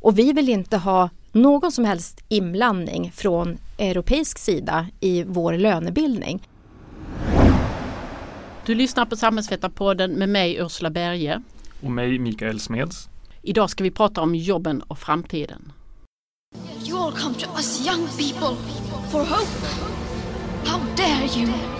Och vi vill inte ha någon som helst inblandning från europeisk sida i vår lönebildning. Du lyssnar på Samhällsvetarpodden med mig Ursula Berge. Och mig Mikael Smeds. Idag ska vi prata om jobben och framtiden. You all come to us young people for hope. How dare you?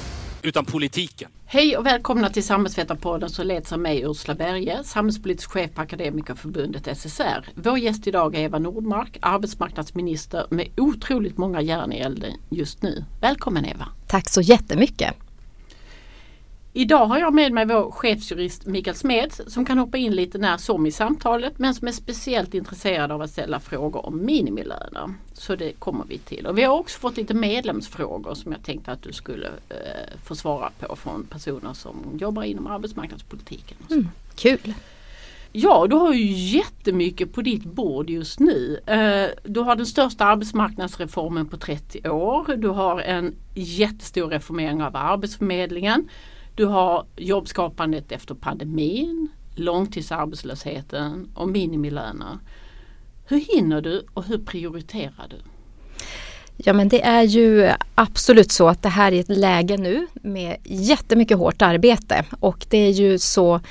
utan politiken. Hej och välkomna till Samhällsvetarpodden som leds av mig Ursula Berge, samhällspolitisk chef på Akademikerförbundet SSR. Vår gäst idag är Eva Nordmark, arbetsmarknadsminister med otroligt många järn i elden just nu. Välkommen Eva! Tack så jättemycket! Idag har jag med mig vår chefsjurist Mikael Smeds som kan hoppa in lite när som i samtalet men som är speciellt intresserad av att ställa frågor om minimilöner. Så det kommer vi till. Och vi har också fått lite medlemsfrågor som jag tänkte att du skulle eh, få svara på från personer som jobbar inom arbetsmarknadspolitiken. Mm, kul! Ja, du har ju jättemycket på ditt bord just nu. Eh, du har den största arbetsmarknadsreformen på 30 år. Du har en jättestor reformering av Arbetsförmedlingen. Du har jobbskapandet efter pandemin, långtidsarbetslösheten och minimilöner. Hur hinner du och hur prioriterar du? Ja men det är ju absolut så att det här är ett läge nu med jättemycket hårt arbete och det är ju så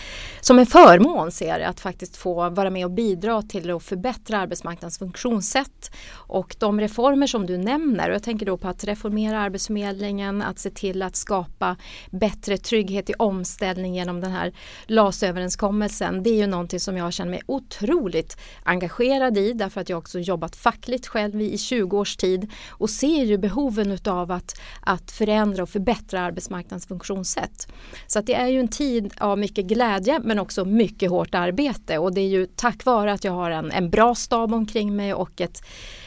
som en förmån ser jag att faktiskt få vara med och bidra till att förbättra arbetsmarknadens funktionssätt. Och de reformer som du nämner, och jag tänker då på att reformera Arbetsförmedlingen, att se till att skapa bättre trygghet i omställning genom den här LAS-överenskommelsen. Det är ju någonting som jag känner mig otroligt engagerad i därför att jag också jobbat fackligt själv i 20 års tid och ser ju behoven utav att, att förändra och förbättra arbetsmarknadens funktionssätt. Så att det är ju en tid av mycket glädje men också mycket hårt arbete och det är ju tack vare att jag har en, en bra stab omkring mig och ett,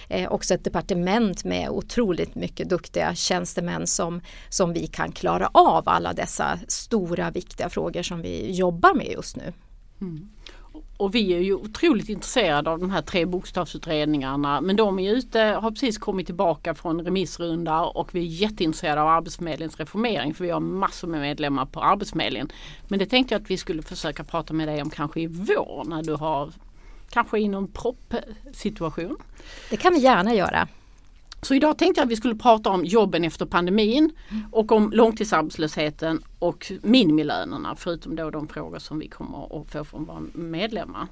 eh, också ett departement med otroligt mycket duktiga tjänstemän som, som vi kan klara av alla dessa stora viktiga frågor som vi jobbar med just nu. Mm. Och vi är ju otroligt intresserade av de här tre bokstavsutredningarna men de är ute, har precis kommit tillbaka från remissrunda och vi är jätteintresserade av Arbetsförmedlingens reformering för vi har massor med medlemmar på Arbetsförmedlingen. Men det tänkte jag att vi skulle försöka prata med dig om kanske i vår när du har kanske i någon proppsituation. Det kan vi gärna göra. Så idag tänkte jag att vi skulle prata om jobben efter pandemin och om långtidsarbetslösheten och minimilönerna förutom då de frågor som vi kommer att få från våra medlemmar.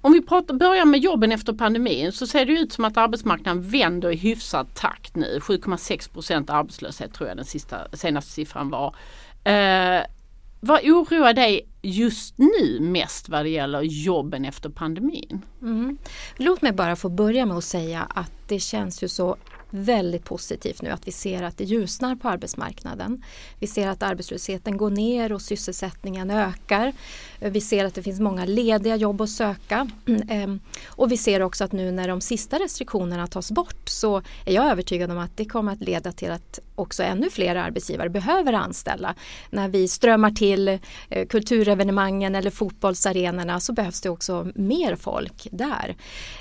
Om vi pratar, börjar med jobben efter pandemin så ser det ut som att arbetsmarknaden vänder i hyfsad takt nu. 7,6 procent arbetslöshet tror jag den sista, senaste siffran var. Eh, vad oroar dig just nu mest vad det gäller jobben efter pandemin? Mm. Låt mig bara få börja med att säga att det känns ju så väldigt positivt nu att vi ser att det ljusnar på arbetsmarknaden. Vi ser att arbetslösheten går ner och sysselsättningen ökar. Vi ser att det finns många lediga jobb att söka. Ehm, och vi ser också att nu när de sista restriktionerna tas bort så är jag övertygad om att det kommer att leda till att också ännu fler arbetsgivare behöver anställa. När vi strömmar till eh, kulturevenemangen eller fotbollsarenorna så behövs det också mer folk där.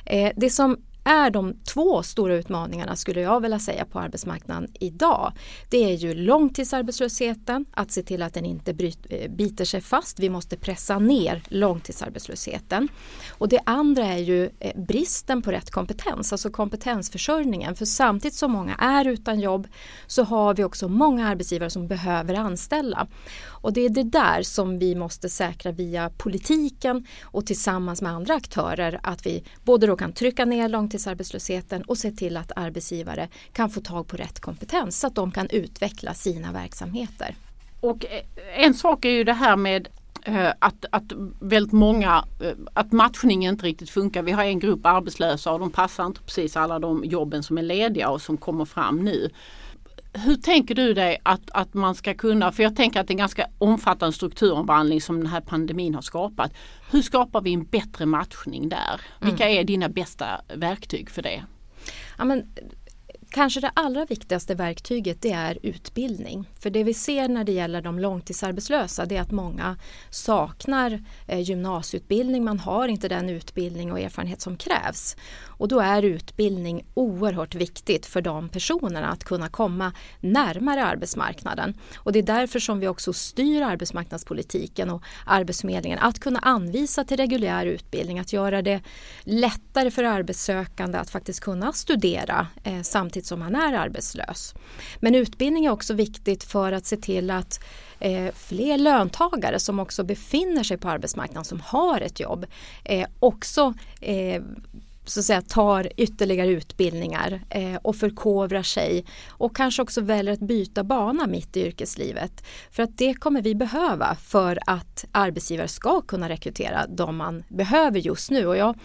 Ehm, det som är de två stora utmaningarna skulle jag vilja säga på arbetsmarknaden idag. Det är ju långtidsarbetslösheten, att se till att den inte bryt, eh, biter sig fast. Vi måste pressa ner långtidsarbetslösheten. Och det andra är ju eh, bristen på rätt kompetens, alltså kompetensförsörjningen. För samtidigt som många är utan jobb så har vi också många arbetsgivare som behöver anställa. Och det är det där som vi måste säkra via politiken och tillsammans med andra aktörer att vi både då kan trycka ner långtidsarbetslösheten och se till att arbetsgivare kan få tag på rätt kompetens så att de kan utveckla sina verksamheter. Och eh, en sak är ju det här med eh, att, att väldigt många, eh, att matchningen inte riktigt funkar. Vi har en grupp arbetslösa och de passar inte precis alla de jobben som är lediga och som kommer fram nu hur tänker du dig att, att man ska kunna, för jag tänker att det är en ganska omfattande strukturomvandling som den här pandemin har skapat. Hur skapar vi en bättre matchning där? Vilka mm. är dina bästa verktyg för det? Ja, men, kanske det allra viktigaste verktyget det är utbildning. För det vi ser när det gäller de långtidsarbetslösa det är att många saknar eh, gymnasieutbildning. Man har inte den utbildning och erfarenhet som krävs. Och då är utbildning oerhört viktigt för de personerna att kunna komma närmare arbetsmarknaden. Och det är därför som vi också styr arbetsmarknadspolitiken och Arbetsförmedlingen att kunna anvisa till reguljär utbildning, att göra det lättare för arbetssökande att faktiskt kunna studera eh, samtidigt som man är arbetslös. Men utbildning är också viktigt för att se till att eh, fler löntagare som också befinner sig på arbetsmarknaden som har ett jobb eh, också eh, så att säga, tar ytterligare utbildningar eh, och förkovrar sig och kanske också väljer att byta bana mitt i yrkeslivet. För att det kommer vi behöva för att arbetsgivare ska kunna rekrytera de man behöver just nu. Och jag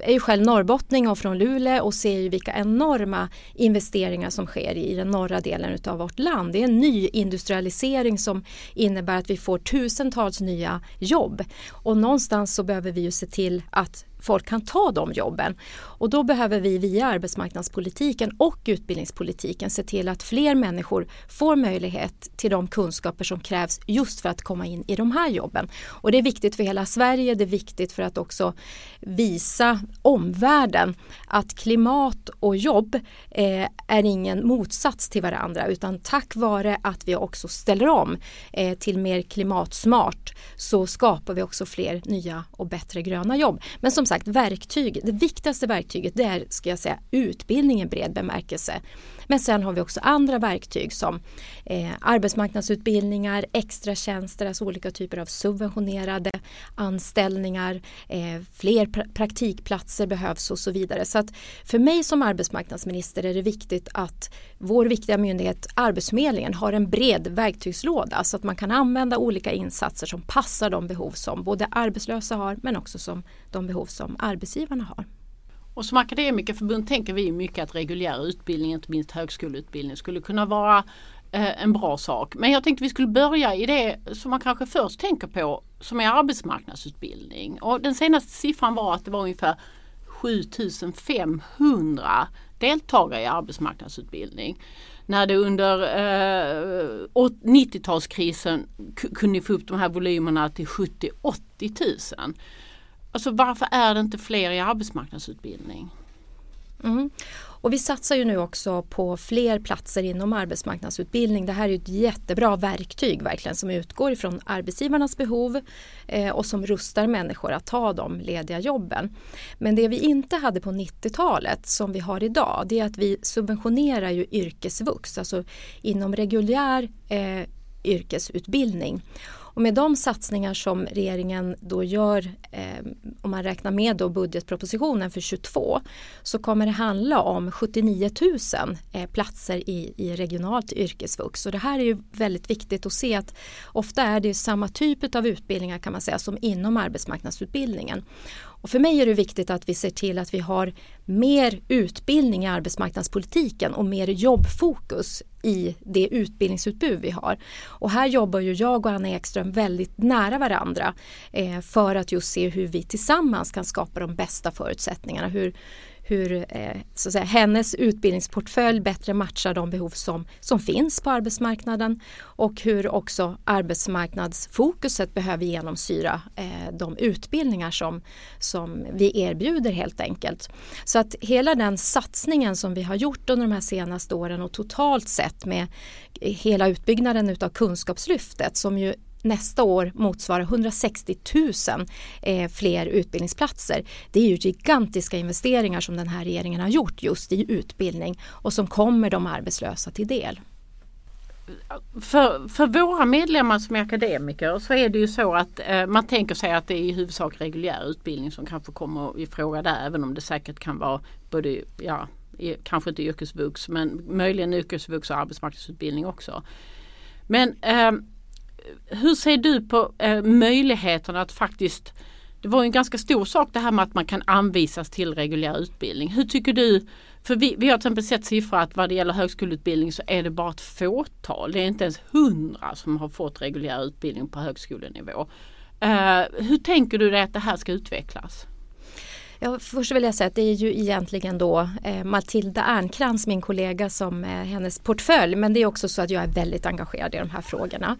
är ju själv norrbottning och från Luleå och ser ju vilka enorma investeringar som sker i den norra delen av vårt land. Det är en ny industrialisering som innebär att vi får tusentals nya jobb. Och någonstans så behöver vi ju se till att folk kan ta de jobben. Och då behöver vi via arbetsmarknadspolitiken och utbildningspolitiken se till att fler människor får möjlighet till de kunskaper som krävs just för att komma in i de här jobben. Och det är viktigt för hela Sverige, det är viktigt för att också visa omvärlden att klimat och jobb eh, är ingen motsats till varandra utan tack vare att vi också ställer om eh, till mer klimatsmart så skapar vi också fler nya och bättre gröna jobb. Men som sagt verktyg, det viktigaste verktyget det är ska jag säga utbildning i bred bemärkelse. Men sen har vi också andra verktyg som eh, arbetsmarknadsutbildningar, extratjänster, alltså olika typer av subventionerade anställningar, eh, fler pra praktikplatser behövs och så vidare. Så att för mig som arbetsmarknadsminister är det viktigt att vår viktiga myndighet Arbetsförmedlingen har en bred verktygslåda så att man kan använda olika insatser som passar de behov som både arbetslösa har men också som de behov som arbetsgivarna har. Och som akademikerförbund tänker vi mycket att reguljär utbildning, inte minst högskoleutbildning, skulle kunna vara eh, en bra sak. Men jag tänkte vi skulle börja i det som man kanske först tänker på som är arbetsmarknadsutbildning. Och den senaste siffran var att det var ungefär 7500 deltagare i arbetsmarknadsutbildning. När det under eh, 90-talskrisen kunde få upp de här volymerna till 70-80 000. Alltså varför är det inte fler i arbetsmarknadsutbildning? Mm. Och vi satsar ju nu också på fler platser inom arbetsmarknadsutbildning. Det här är ett jättebra verktyg verkligen som utgår ifrån arbetsgivarnas behov eh, och som rustar människor att ta de lediga jobben. Men det vi inte hade på 90-talet som vi har idag det är att vi subventionerar ju yrkesvux, alltså inom reguljär eh, yrkesutbildning. Och med de satsningar som regeringen då gör, eh, om man räknar med då budgetpropositionen för 22, så kommer det handla om 79 000 eh, platser i, i regionalt yrkesvux. Och det här är ju väldigt viktigt att se att ofta är det samma typ av utbildningar kan man säga som inom arbetsmarknadsutbildningen. Och för mig är det viktigt att vi ser till att vi har mer utbildning i arbetsmarknadspolitiken och mer jobbfokus i det utbildningsutbud vi har. Och här jobbar ju jag och Anna Ekström väldigt nära varandra eh, för att just se hur vi tillsammans kan skapa de bästa förutsättningarna. Hur, hur eh, så att säga, hennes utbildningsportfölj bättre matchar de behov som, som finns på arbetsmarknaden och hur också arbetsmarknadsfokuset behöver genomsyra eh, de utbildningar som, som vi erbjuder helt enkelt. Så att hela den satsningen som vi har gjort under de här senaste åren och totalt sett med hela utbyggnaden utav Kunskapslyftet som ju nästa år motsvarar 160 000 eh, fler utbildningsplatser. Det är ju gigantiska investeringar som den här regeringen har gjort just i utbildning och som kommer de arbetslösa till del. För, för våra medlemmar som är akademiker så är det ju så att eh, man tänker sig att det är i huvudsak reguljär utbildning som kanske kommer i fråga där även om det säkert kan vara både, ja, kanske inte yrkesvux men möjligen yrkesvux och arbetsmarknadsutbildning också. Men eh, hur ser du på eh, möjligheterna att faktiskt det var en ganska stor sak det här med att man kan anvisas till reguljär utbildning. Hur tycker du? För vi, vi har till exempel sett siffror att vad det gäller högskoleutbildning så är det bara ett fåtal. Det är inte ens hundra som har fått reguljär utbildning på högskolenivå. Eh, hur tänker du dig att det här ska utvecklas? Ja, först vill jag säga att det är ju egentligen då eh, Matilda Ernkrans, min kollega, som är hennes portfölj. Men det är också så att jag är väldigt engagerad i de här frågorna.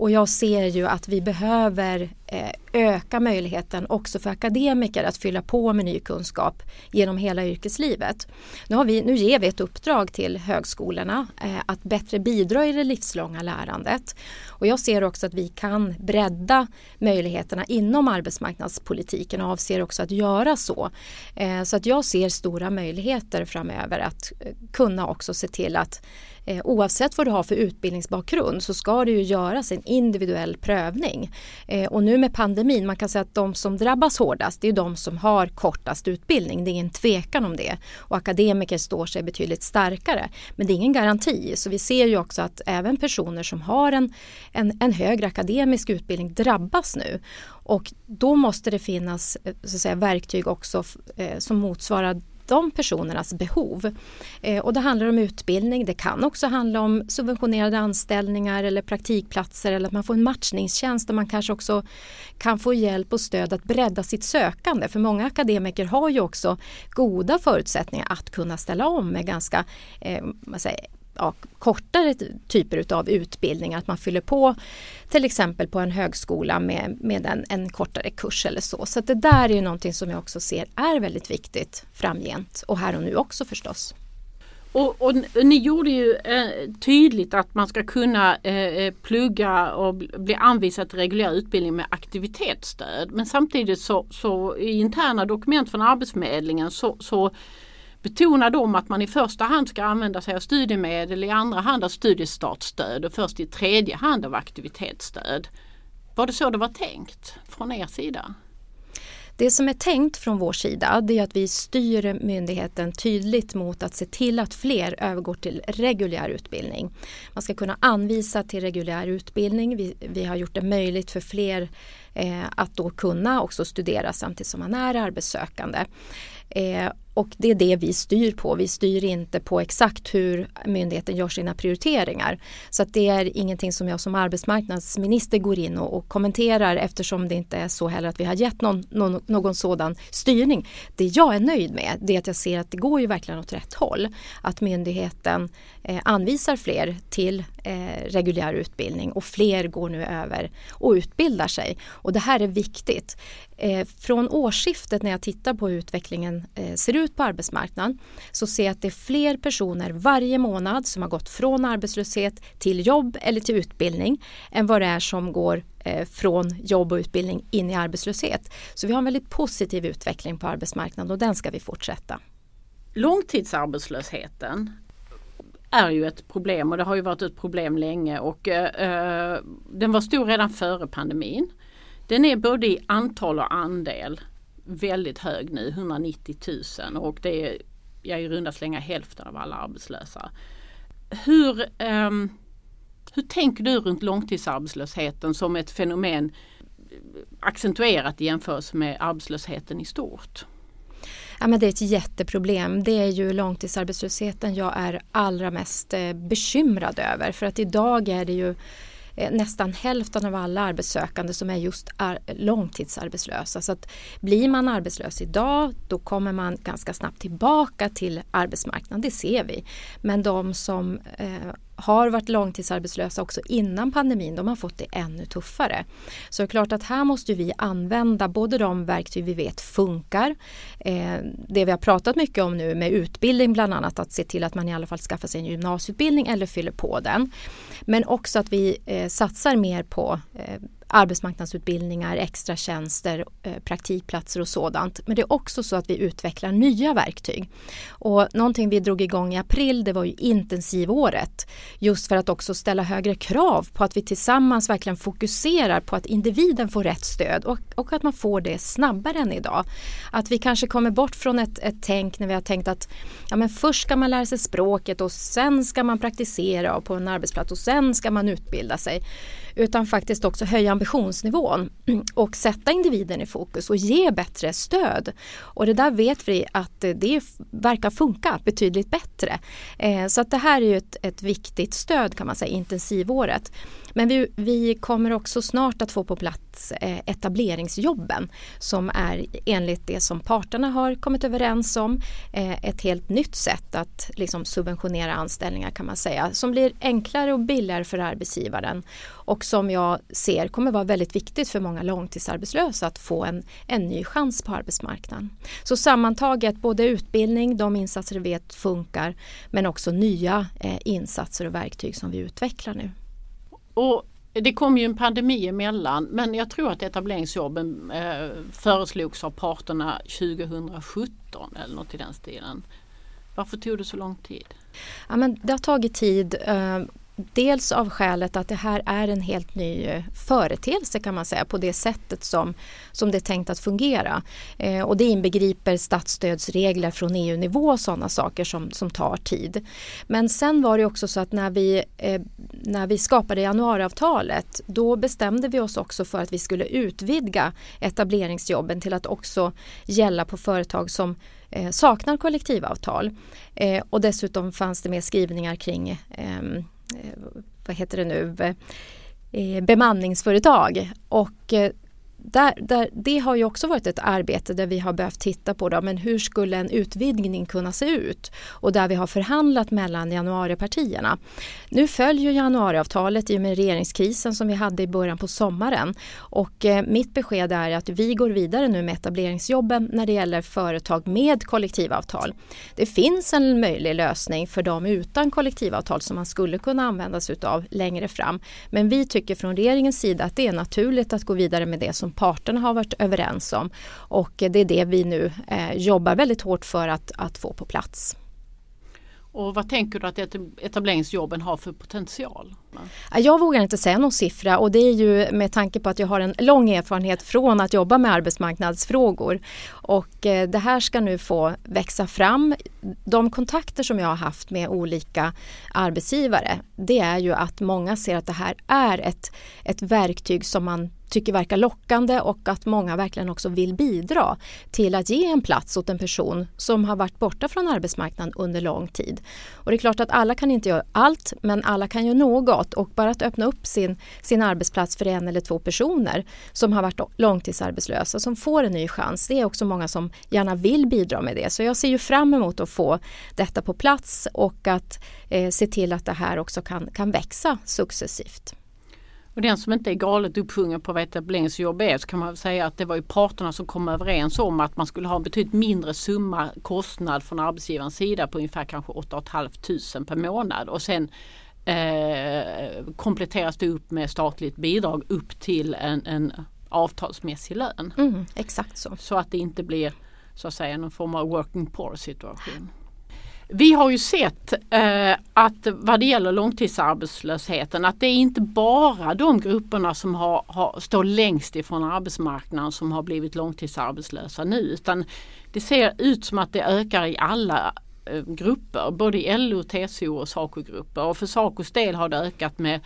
Och jag ser ju att vi behöver eh, öka möjligheten också för akademiker att fylla på med ny kunskap genom hela yrkeslivet. Nu, har vi, nu ger vi ett uppdrag till högskolorna eh, att bättre bidra i det livslånga lärandet. Och jag ser också att vi kan bredda möjligheterna inom arbetsmarknadspolitiken och avser också att göra så. Eh, så att jag ser stora möjligheter framöver att kunna också se till att eh, oavsett vad du har för utbildningsbakgrund så ska det ju göras en individuell prövning. Eh, och nu med pandemin, man kan säga att de som drabbas hårdast det är de som har kortast utbildning. Det är ingen tvekan om det. Och akademiker står sig betydligt starkare. Men det är ingen garanti. Så vi ser ju också att även personer som har en, en, en högre akademisk utbildning drabbas nu. Och då måste det finnas eh, så att säga, verktyg också eh, som motsvarar de personernas behov. Eh, och det handlar om utbildning, det kan också handla om subventionerade anställningar eller praktikplatser eller att man får en matchningstjänst där man kanske också kan få hjälp och stöd att bredda sitt sökande. För många akademiker har ju också goda förutsättningar att kunna ställa om med ganska eh, säger, ja, kortare typer av utbildningar. Att man fyller på till exempel på en högskola med, med en, en kortare kurs eller så. Så det där är ju någonting som jag också ser är väldigt viktigt framgent och här och nu också förstås. Och, och, ni gjorde ju eh, tydligt att man ska kunna eh, eh plugga och bli anvisad till reguljär utbildning med aktivitetsstöd. Men samtidigt så, så i interna dokument från Arbetsförmedlingen så, så betonar de att man i första hand ska använda sig av studiemedel, i andra hand av studiestartsstöd och först i tredje hand av aktivitetsstöd. Var det så det var tänkt från er sida? Det som är tänkt från vår sida det är att vi styr myndigheten tydligt mot att se till att fler övergår till reguljär utbildning. Man ska kunna anvisa till reguljär utbildning. Vi, vi har gjort det möjligt för fler eh, att då kunna också studera samtidigt som man är arbetssökande. Eh, och det är det vi styr på. Vi styr inte på exakt hur myndigheten gör sina prioriteringar. Så att det är ingenting som jag som arbetsmarknadsminister går in och, och kommenterar eftersom det inte är så heller att vi har gett någon, någon, någon, sådan styrning. Det jag är nöjd med det är att jag ser att det går ju verkligen åt rätt håll. Att myndigheten eh, anvisar fler till eh, reguljär utbildning och fler går nu över och utbildar sig. Och det här är viktigt. Eh, från årsskiftet när jag tittar på hur utvecklingen eh, ser ut ut på arbetsmarknaden så ser jag att det är fler personer varje månad som har gått från arbetslöshet till jobb eller till utbildning än vad det är som går eh, från jobb och utbildning in i arbetslöshet. Så vi har en väldigt positiv utveckling på arbetsmarknaden och den ska vi fortsätta. Långtidsarbetslösheten är ju ett problem och det har ju varit ett problem länge och eh, eh den var stor redan före pandemin. Den är både i antal och andel väldigt hög nu, 190 000 och det är jag i runda slängar hälften av alla arbetslösa. Hur, eh, hur tänker du runt långtidsarbetslösheten som ett fenomen accentuerat i jämförelse med arbetslösheten i stort? Ja, men det är ett jätteproblem. Det är ju långtidsarbetslösheten jag är allra mest eh, bekymrad över. För att idag är det ju Eh, nästan hälften av alla arbetssökande som är just är långtidsarbetslösa. Så att blir man arbetslös idag då kommer man ganska snabbt tillbaka till arbetsmarknaden, det ser vi. Men de som eh, har varit långtidsarbetslösa också innan pandemin, de har fått det ännu tuffare. Så det är klart att här måste vi använda både de verktyg vi vet funkar, eh, det vi har pratat mycket om nu med utbildning bland annat, att se till att man i alla fall skaffar sig en gymnasieutbildning eller fyller på den. Men också att vi eh, satsar mer på eh, arbetsmarknadsutbildningar, extra tjänster, eh, praktikplatser och sådant. Men det är också så att vi utvecklar nya verktyg. Och någonting vi drog igång i april det var ju intensivåret. Just för att också ställa högre krav på att vi tillsammans verkligen fokuserar på att individen får rätt stöd och, och att man får det snabbare än idag. Att vi kanske kommer bort från ett, ett tänk när vi har tänkt att ja, men först ska man lära sig språket och sen ska man praktisera på en arbetsplats och sen ska man utbilda sig utan faktiskt också höja ambitionsnivån och sätta individen i fokus och ge bättre stöd. Och det där vet vi att det verkar funka betydligt bättre. Eh, så att det här är ju ett, ett viktigt stöd kan man säga, intensivåret. Men vi, vi kommer också snart att få på plats eh, etableringsjobben som är enligt det som parterna har kommit överens om eh, ett helt nytt sätt att liksom, subventionera anställningar kan man säga som blir enklare och billigare för arbetsgivaren och som jag ser kommer vara väldigt viktigt för många långtidsarbetslösa att få en, en ny chans på arbetsmarknaden. Så sammantaget både utbildning, de insatser vi vet funkar men också nya eh, insatser och verktyg som vi utvecklar nu. Och det kom ju en pandemi emellan men jag tror att etableringsjobben eh, föreslogs av parterna 2017 eller något i den stilen. Varför tog det så lång tid? Ja, men det har tagit tid. Eh, Dels av skälet att det här är en helt ny eh, företeelse kan man säga på det sättet som, som det är tänkt att fungera. Eh, och det inbegriper statsstödsregler från EU-nivå och sådana saker som, som tar tid. Men sen var det också så att när vi, eh, när vi skapade januariavtalet då bestämde vi oss också för att vi skulle utvidga etableringsjobben till att också gälla på företag som eh, saknar kollektivavtal. Eh, och dessutom fanns det med skrivningar kring Eh, Eh, vad heter det nu, eh, bemanningsföretag. Och eh, där, där, det har ju också varit ett arbete där vi har behövt titta på då, men hur skulle en utvidgning kunna se ut och där vi har förhandlat mellan januaripartierna. Nu följer januariavtalet i och med regeringskrisen som vi hade i början på sommaren och eh, mitt besked är att vi går vidare nu med etableringsjobben när det gäller företag med kollektivavtal. Det finns en möjlig lösning för dem utan kollektivavtal som man skulle kunna använda sig av längre fram. Men vi tycker från regeringens sida att det är naturligt att gå vidare med det som som parterna har varit överens om. Och det är det vi nu eh, jobbar väldigt hårt för att, att få på plats. Och vad tänker du att etableringsjobben har för potential? Jag vågar inte säga någon siffra och det är ju med tanke på att jag har en lång erfarenhet från att jobba med arbetsmarknadsfrågor. Och eh, det här ska nu få växa fram. De kontakter som jag har haft med olika arbetsgivare det är ju att många ser att det här är ett, ett verktyg som man tycker verkar lockande och att många verkligen också vill bidra till att ge en plats åt en person som har varit borta från arbetsmarknaden under lång tid. Och det är klart att alla kan inte göra allt men alla kan göra något och bara att öppna upp sin, sin arbetsplats för en eller två personer som har varit långtidsarbetslösa som får en ny chans. Det är också många som gärna vill bidra med det. Så jag ser ju fram emot att få detta på plats och att eh, se till att det här också kan, kan växa successivt. Och den som inte är galet uppsjungen på vad etableringsjobb är så kan man säga att det var ju parterna som kom överens om att man skulle ha en betydligt mindre summa kostnad från arbetsgivarens sida på ungefär kanske 8 500 per månad och sen eh, kompletteras det upp med statligt bidrag upp till en, en avtalsmässig lön. Mm, exakt så. Så att det inte blir så att säga någon form av working poor situation. Vi har ju sett eh, att vad det gäller långtidsarbetslösheten att det är inte bara de grupperna som har, har, står längst ifrån arbetsmarknaden som har blivit långtidsarbetslösa nu utan det ser ut som att det ökar i alla eh, grupper, både i LO, TCO och SACO-grupper. Och för SACOs del har det ökat med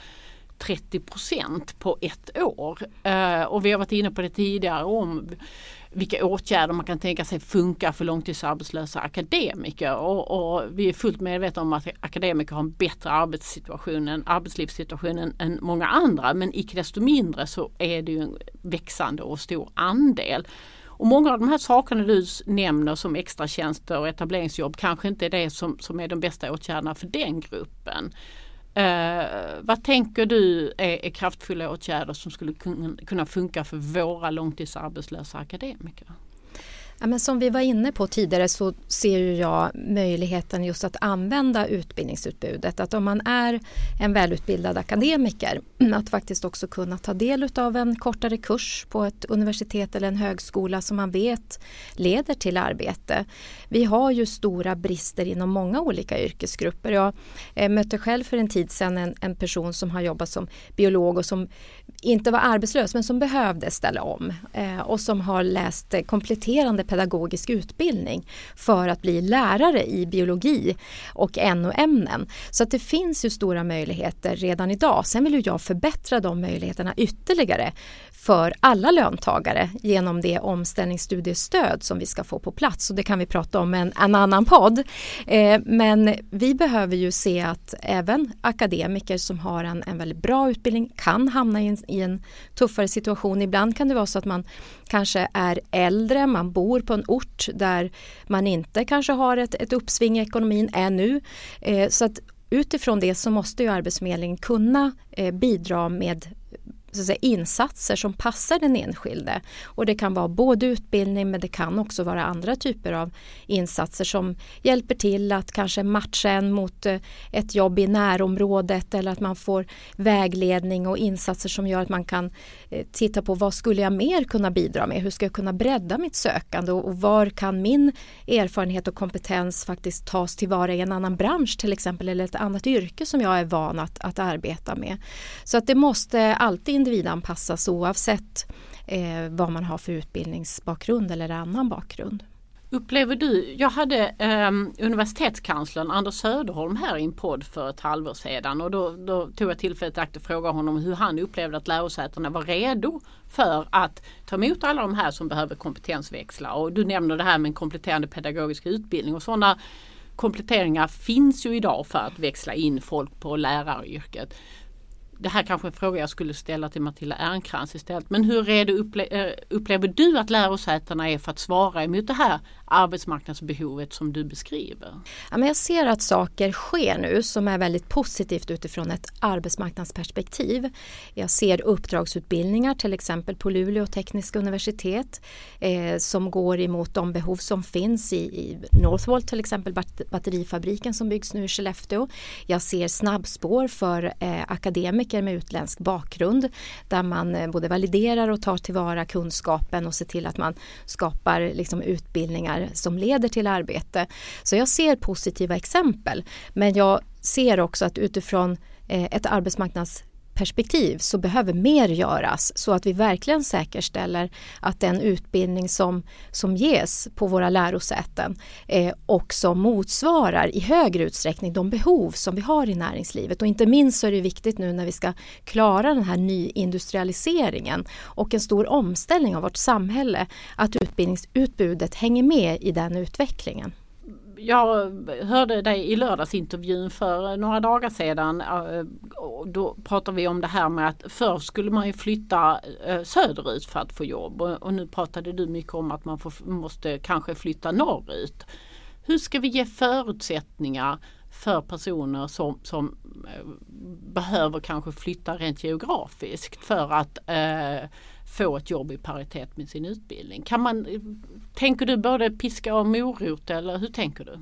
30% på ett år. Eh, och vi har varit inne på det tidigare om vilka åtgärder man kan tänka sig funkar för långtidsarbetslösa akademiker. Och, och, vi är fullt medvetna om att akademiker har en bättre arbetssituation, en arbetslivssituation än, än många andra. Men icke desto mindre så är det ju en växande och stor andel. Och många av de här sakerna du nämner som extratjänster och etableringsjobb kanske inte är det som, som är de bästa åtgärderna för den gruppen. Eh, vad tänker du är, är, kraftfulla åtgärder som skulle kunna, kunna funka för våra långtidsarbetslösa akademiker? Ja, men som vi var inne på tidigare så ser jag möjligheten just att använda utbildningsutbudet. Att om man är en välutbildad akademiker att faktiskt också kunna ta del av en kortare kurs på ett universitet eller en högskola som man vet leder till arbete. Vi har ju stora brister inom många olika yrkesgrupper. Jag eh, mötte själv för en tid sedan en, en person som har jobbat som biolog och som inte var arbetslös men som behövde ställa om eh, och som har läst eh, kompletterande pedagogisk utbildning för att bli lärare i biologi och NO-ämnen. Så att det finns ju stora möjligheter redan idag. Sen vill ju jag förbättra de möjligheterna ytterligare för alla löntagare genom det omställningsstudiestöd som vi ska få på plats. Och det kan vi prata om en, en annan podd. Eh, men vi behöver ju se att även akademiker som har en, en väldigt bra utbildning kan hamna i en, i en tuffare situation. Ibland kan det vara så att man kanske är äldre, man bor på en ort där man inte kanske har ett, ett uppsving i ekonomin ännu. Eh, så att utifrån det så måste ju Arbetsförmedlingen kunna eh, bidra med så att säga, insatser som passar den enskilde. Och det kan vara både utbildning men det kan också vara andra typer av insatser som hjälper till att kanske matcha en mot eh, ett jobb i närområdet eller att man får vägledning och insatser som gör att man kan eh, titta på vad skulle jag mer kunna bidra med? Hur ska jag kunna bredda mitt sökande och var kan min erfarenhet och kompetens faktiskt tas tillvara i en annan bransch till exempel eller ett annat yrke som jag är van att, att arbeta med. Så att det måste alltid individanpassas oavsett eh, vad man har för utbildningsbakgrund eller annan bakgrund. Upplever du, jag hade eh, universitetskanslern Anders Söderholm här i en podd för ett halvår sedan och då, då tog jag tillfället att fråga honom hur han upplevde att lärosätena var redo för att ta emot alla de här som behöver kompetensväxla. Och du nämner det här med en kompletterande pedagogisk utbildning och sådana kompletteringar finns ju idag för att växla in folk på läraryrket det här kanske är en fråga jag skulle ställa till Matilda Ernkrans istället. Men hur är det, upple eh, upplever du att lärosätena är för att svara emot det här arbetsmarknadsbehovet som du beskriver? Ja, men jag ser att saker sker nu som är väldigt positivt utifrån ett arbetsmarknadsperspektiv. Jag ser uppdragsutbildningar till exempel på Luleå tekniska universitet eh, som går emot de behov som finns i, i Northvolt till exempel batterifabriken som byggs nu i Skellefteå. Jag ser snabbspår för eh, akademiker med utländsk bakgrund där man eh, både validerar och tar tillvara kunskapen och ser till att man skapar liksom, utbildningar som leder till arbete. Så jag ser positiva exempel. Men jag ser också att utifrån eh, ett arbetsmarknads perspektiv så behöver mer göras så att vi verkligen säkerställer att den utbildning som, som ges på våra lärosäten eh, också motsvarar i högre utsträckning de behov som vi har i näringslivet. Och inte minst så är det viktigt nu när vi ska klara den här nyindustrialiseringen och en stor omställning av vårt samhälle att utbildningsutbudet hänger med i den utvecklingen jag hörde dig i lördagsintervjun för några dagar sedan. Eh, då pratade vi om det här med att förr skulle man ju flytta eh, söderut för att få jobb och nu pratade du mycket om att man får, måste kanske flytta norrut. Hur ska vi ge förutsättningar för personer som, som eh, behöver kanske flytta rent geografiskt för att eh, få ett jobb i paritet med sin utbildning. Kan man, tänker du både piska och morot eller hur tänker du?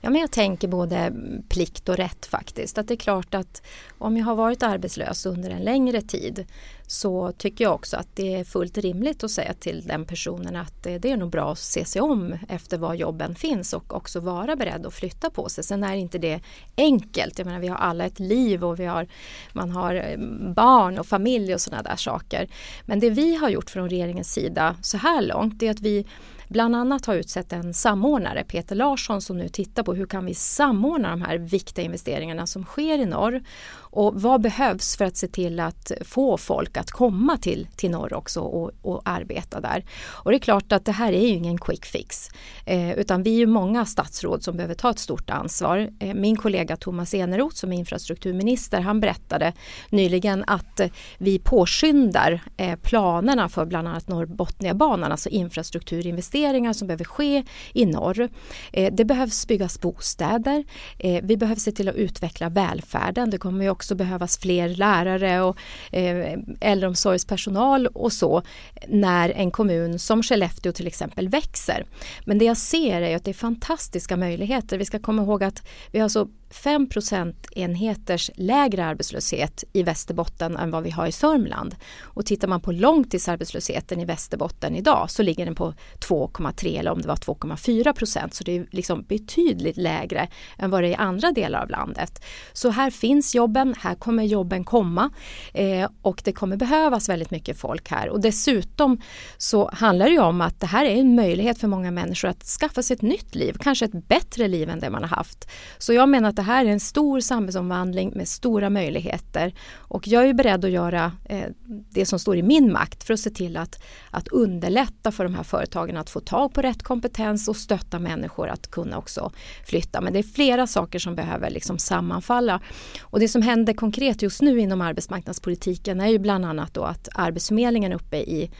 Ja, men jag tänker både plikt och rätt faktiskt. Att det är klart att om jag har varit arbetslös under en längre tid så tycker jag också att det är fullt rimligt att säga till den personen att eh, det är nog bra att se sig om efter var jobben finns och också vara beredd att flytta på sig. Sen är inte det enkelt. Jag menar, vi har alla ett liv och vi har, man har eh, barn och familj och sådana där saker. Men det vi har gjort från regeringens sida så här långt är att vi bland annat har utsett en samordnare, Peter Larsson, som nu tittar på hur kan vi samordna de här viktiga investeringarna som sker i norr? Och vad behövs för att se till att få folk att komma till, till norr också och, och arbeta där. Och det är klart att det här är ju ingen quick fix eh, utan vi är ju många statsråd som behöver ta ett stort ansvar. Eh, min kollega Thomas Eneroth som är infrastrukturminister han berättade nyligen att eh, vi påskyndar eh, planerna för bland annat Norrbotniabanan, alltså infrastrukturinvesteringar som behöver ske i norr. Eh, det behövs byggas bostäder. Eh, vi behöver se till att utveckla välfärden. Det kommer ju också behövas fler lärare och eh, äldreomsorgspersonal och så när en kommun som Skellefteå till exempel växer. Men det jag ser är att det är fantastiska möjligheter. Vi ska komma ihåg att vi har så 5 procentenheters lägre arbetslöshet i Västerbotten än vad vi har i Sörmland. Och tittar man på långtidsarbetslösheten i Västerbotten idag så ligger den på 2,3 eller om det var 2,4 procent. Så det är liksom betydligt lägre än vad det är i andra delar av landet. Så här finns jobben, här kommer jobben komma eh, och det kommer behövas väldigt mycket folk här. Och dessutom så handlar det ju om att det här är en möjlighet för många människor att skaffa sig ett nytt liv, kanske ett bättre liv än det man har haft. Så jag menar att det här är en stor samhällsomvandling med stora möjligheter och jag är beredd att göra eh, det som står i min makt för att se till att, att underlätta för de här företagen att få tag på rätt kompetens och stötta människor att kunna också flytta. Men det är flera saker som behöver liksom sammanfalla. Och det som händer konkret just nu inom arbetsmarknadspolitiken är ju bland annat då att Arbetsförmedlingen uppe i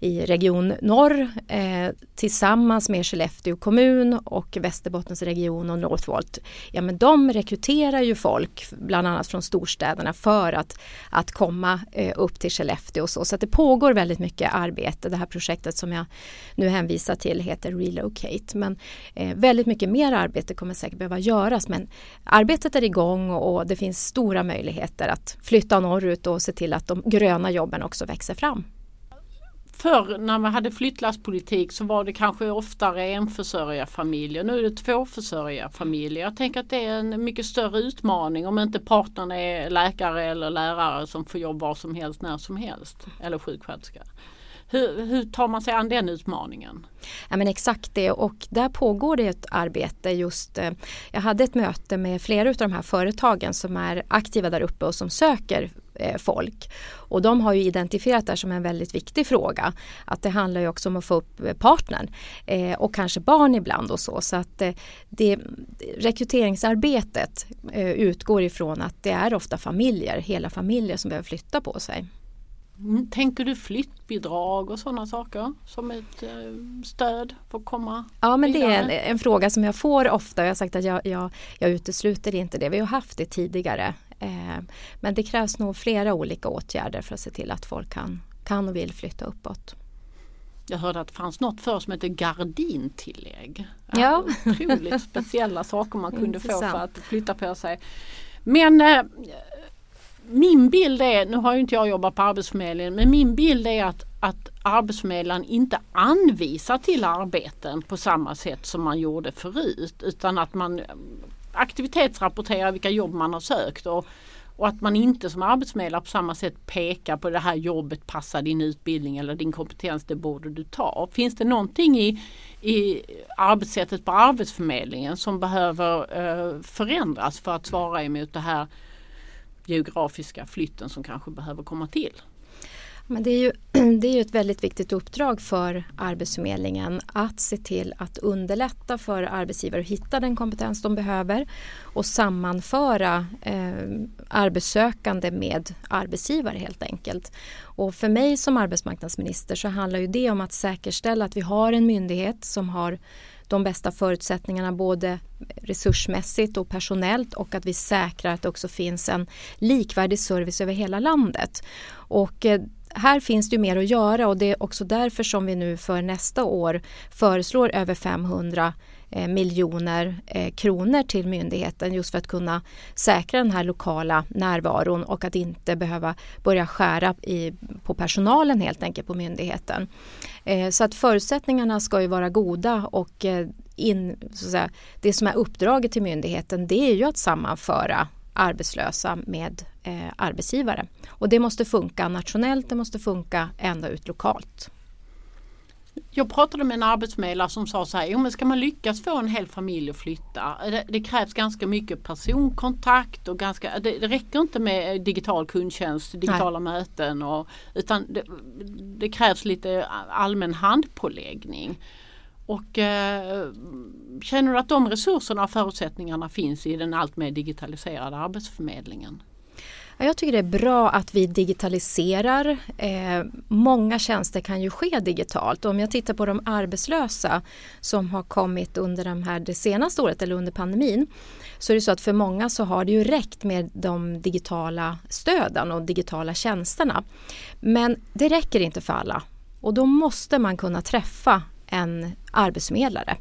i Region Norr eh, tillsammans med Skellefteå kommun och Västerbottens region och Northvolt. Ja men de rekryterar ju folk bland annat från storstäderna för att, att komma eh, upp till Skellefteå och så. Så att det pågår väldigt mycket arbete. Det här projektet som jag nu hänvisar till heter Relocate. Men eh, väldigt mycket mer arbete kommer säkert behöva göras men arbetet är igång och det finns stora möjligheter att flytta norrut och se till att de gröna jobben också växer fram förr när man hade flyttlasspolitik så var det kanske oftare enförsörjarfamiljer. Nu är det tvåförsörjarfamiljer. Jag tänker att det är en mycket större utmaning om inte partnern är läkare eller lärare som får jobb var som helst när som helst. Eller sjuksköterska. Hur, hur, tar man sig an den utmaningen? Ja, men exakt det och där pågår det ett arbete just. Eh, jag hade ett möte med flera av de här företagen som är aktiva där uppe och som söker folk. Och de har ju identifierat det som en väldigt viktig fråga. Att det handlar ju också om att få upp eh, partnern eh, och kanske barn ibland och så. Så att eh, det, rekryteringsarbetet eh, utgår ifrån att det är ofta familjer, hela familjer som behöver flytta på sig. Mm, tänker du flyttbidrag och sådana saker som ett eh, stöd för att komma Ja men vidare? det är en, en, fråga som jag får ofta. Jag har sagt att jag, jag, jag utesluter inte det. Vi har haft det tidigare. Eh, men det krävs nog flera olika åtgärder för att se till att folk kan, kan och vill flytta uppåt. Jag hörde att det fanns något för som heter gardintillägg. Ja. Otroligt speciella saker man kunde få för att flytta på sig. Men eh, min bild är, nu har ju inte jag jobbat på Arbetsförmedlingen, men min bild är att, att Arbetsförmedlaren inte anvisar till arbeten på samma sätt som man gjorde förut utan att man aktivitetsrapportera vilka jobb man har sökt och, och att man inte som arbetsförmedlare på samma sätt pekar på det här jobbet passar din utbildning eller din kompetens, det borde du ta. Finns det någonting i, i arbetssättet på Arbetsförmedlingen som behöver eh, förändras för att svara emot det här geografiska flytten som kanske behöver komma till. Men det, är ju, det är ju ett väldigt viktigt uppdrag för Arbetsförmedlingen att se till att underlätta för arbetsgivare att hitta den kompetens de behöver och sammanföra eh, arbetssökande med arbetsgivare helt enkelt. Och för mig som arbetsmarknadsminister så handlar ju det om att säkerställa att vi har en myndighet som har de bästa förutsättningarna både resursmässigt och personellt och att vi säkrar att det också finns en likvärdig service över hela landet. Och eh, här finns det mer att göra och det är också därför som vi nu för nästa år föreslår över 500 eh, miljoner eh, kronor till myndigheten just för att kunna säkra den här lokala närvaron och att inte behöva börja skära i, på personalen helt enkelt på myndigheten. Eh, så att förutsättningarna ska ju vara goda och eh, in, så att säga, det som är uppdraget till myndigheten det är ju att sammanföra arbetslösa med eh, arbetsgivare. Och det måste funka nationellt, det måste funka ända ut lokalt. Jag pratade med en arbetsförmedlare som sa så här, jo men ska man lyckas få en hel familj att flytta, det, det krävs ganska mycket personkontakt och ganska, det, det, räcker inte med digital kundtjänst, digitala Nej. möten och, utan det, det, krävs lite allmän handpåläggning. Och eh, känner du att de resurserna och förutsättningarna finns i den allt mer digitaliserade arbetsförmedlingen? Jag tycker det är bra att vi digitaliserar. Eh, många tjänster kan ju ske digitalt. Om jag tittar på de arbetslösa som har kommit under de här, det senaste året eller under pandemin så är det så att för många så har det ju räckt med de digitala stöden och digitala tjänsterna. Men det räcker inte för alla och då måste man kunna träffa en arbetsförmedlare.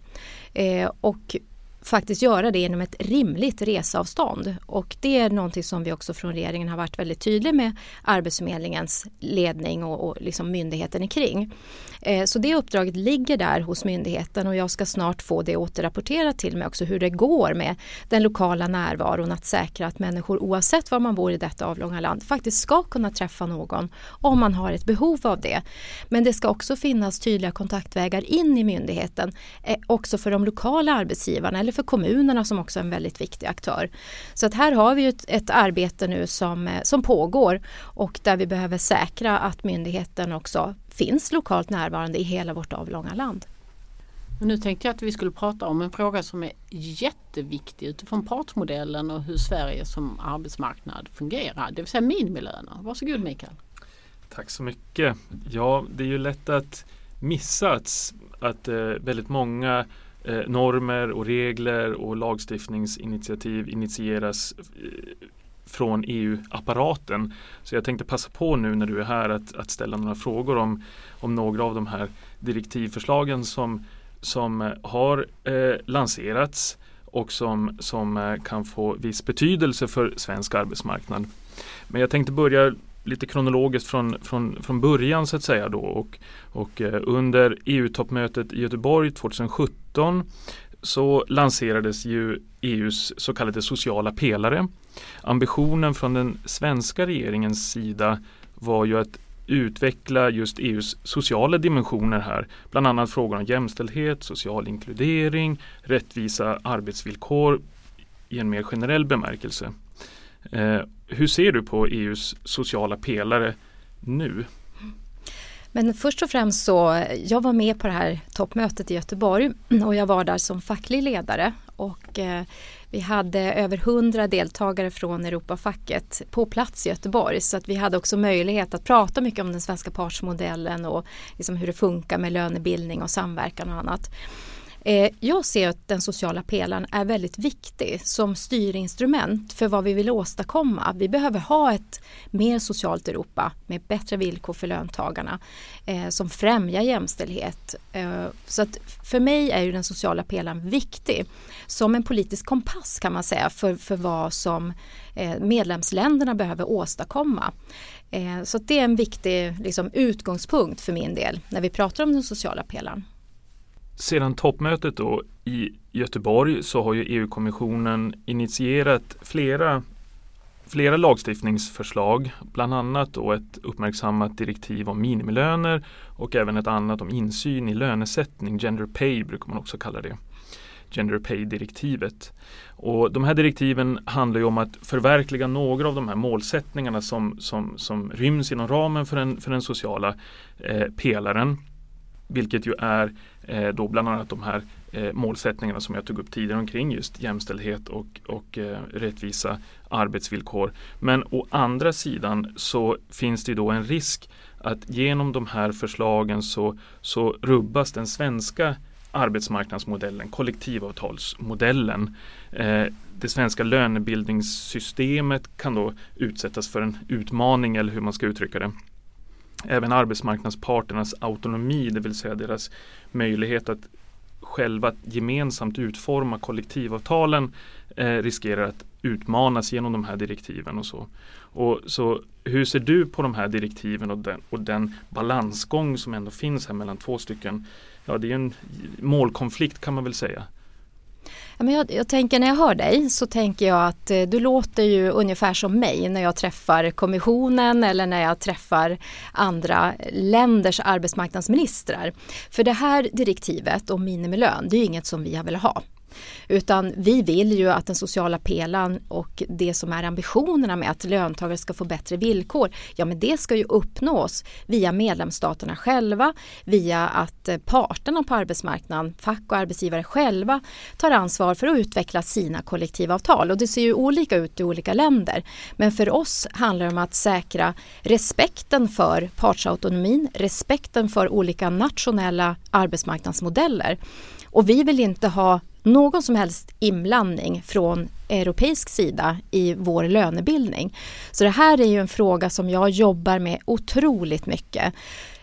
Eh, och faktiskt göra det inom ett rimligt reseavstånd. Och det är någonting som vi också från regeringen har varit väldigt tydlig med Arbetsförmedlingens ledning och, och liksom myndigheten kring. Eh, så det uppdraget ligger där hos myndigheten och jag ska snart få det återrapporterat till mig också hur det går med den lokala närvaron att säkra att människor oavsett var man bor i detta avlånga land faktiskt ska kunna träffa någon om man har ett behov av det. Men det ska också finnas tydliga kontaktvägar in i myndigheten eh, också för de lokala arbetsgivarna eller för kommunerna som också är en väldigt viktig aktör. Så att här har vi ett, ett arbete nu som, eh, som pågår och där vi behöver säkra att myndigheten också finns lokalt närvarande i hela vårt avlånga land. Nu tänkte jag att vi skulle prata om en fråga som är jätteviktig utifrån partsmodellen och hur Sverige som arbetsmarknad fungerar, det vill säga minimilöner. Varsågod Mikael. Tack så mycket. Ja, det är ju lätt att missa att, att eh, väldigt många eh, normer och regler och lagstiftningsinitiativ initieras eh, från EU-apparaten. Så jag tänkte passa på nu när du är här att, att ställa några frågor om, om några av de här direktivförslagen som, som eh, har eh, lanserats och som, som eh, kan få viss betydelse för svensk arbetsmarknad. Men jag tänkte börja lite kronologiskt från, från, från början så att säga då och, och eh, under EU-toppmötet i Göteborg 2017 så lanserades ju EUs så kallade sociala pelare. Ambitionen från den svenska regeringens sida var ju att utveckla just EUs sociala dimensioner här. Bland annat frågor om jämställdhet, social inkludering, rättvisa arbetsvillkor i en mer generell bemärkelse. Eh, hur ser du på EUs sociala pelare nu? Men först och främst så, jag var med på det här toppmötet i Göteborg och jag var där som facklig ledare och eh, vi hade över hundra deltagare från Europafacket på plats i Göteborg så att vi hade också möjlighet att prata mycket om den svenska partsmodellen och liksom hur det funkar med lönebildning och samverkan och annat. Eh, jag ser att den sociala pelaren är väldigt viktig som styrinstrument för vad vi vill åstadkomma. Vi behöver ha ett mer socialt Europa med bättre villkor för löntagarna eh, som främjar jämställdhet. Eh, så att för mig är ju den sociala pelaren viktig som en politisk kompass kan man säga för, för vad som medlemsländerna behöver åstadkomma. Så det är en viktig liksom, utgångspunkt för min del när vi pratar om den sociala pelaren. Sedan toppmötet då i Göteborg så har ju EU-kommissionen initierat flera, flera lagstiftningsförslag, bland annat då ett uppmärksammat direktiv om minimilöner och även ett annat om insyn i lönesättning, gender pay brukar man också kalla det. Gender pay-direktivet. Och de här direktiven handlar ju om att förverkliga några av de här målsättningarna som, som, som ryms inom ramen för den, för den sociala eh, pelaren. Vilket ju är eh, då bland annat de här eh, målsättningarna som jag tog upp tidigare omkring just jämställdhet och, och eh, rättvisa arbetsvillkor. Men å andra sidan så finns det då en risk att genom de här förslagen så, så rubbas den svenska arbetsmarknadsmodellen, kollektivavtalsmodellen. Eh, det svenska lönebildningssystemet kan då utsättas för en utmaning eller hur man ska uttrycka det även arbetsmarknadsparternas autonomi, det vill säga deras möjlighet att själva gemensamt utforma kollektivavtalen eh, riskerar att utmanas genom de här direktiven och så. Och så hur ser du på de här direktiven och den, och den balansgång som ändå finns här mellan två stycken, ja det är en målkonflikt kan man väl säga. Men jag, jag, tänker när jag hör dig så tänker jag att eh, du låter ju ungefär som mig när jag träffar kommissionen eller när jag träffar andra länders arbetsmarknadsministrar. För det här direktivet om minimilön, det är inget som vi har velat ha. Utan vi vill ju att den sociala pelaren och det som är ambitionerna med att löntagare ska få bättre villkor, ja men det ska ju uppnås via medlemsstaterna själva, via att eh, parterna på arbetsmarknaden, fack och arbetsgivare själva tar ansvar för att utveckla sina kollektivavtal. Och det ser ju olika ut i olika länder. Men för oss handlar det om att säkra respekten för partsautonomin, respekten för olika nationella arbetsmarknadsmodeller. Och vi vill inte ha någon som helst inblandning från europeisk sida i vår lönebildning. Så det här är ju en fråga som jag jobbar med otroligt mycket.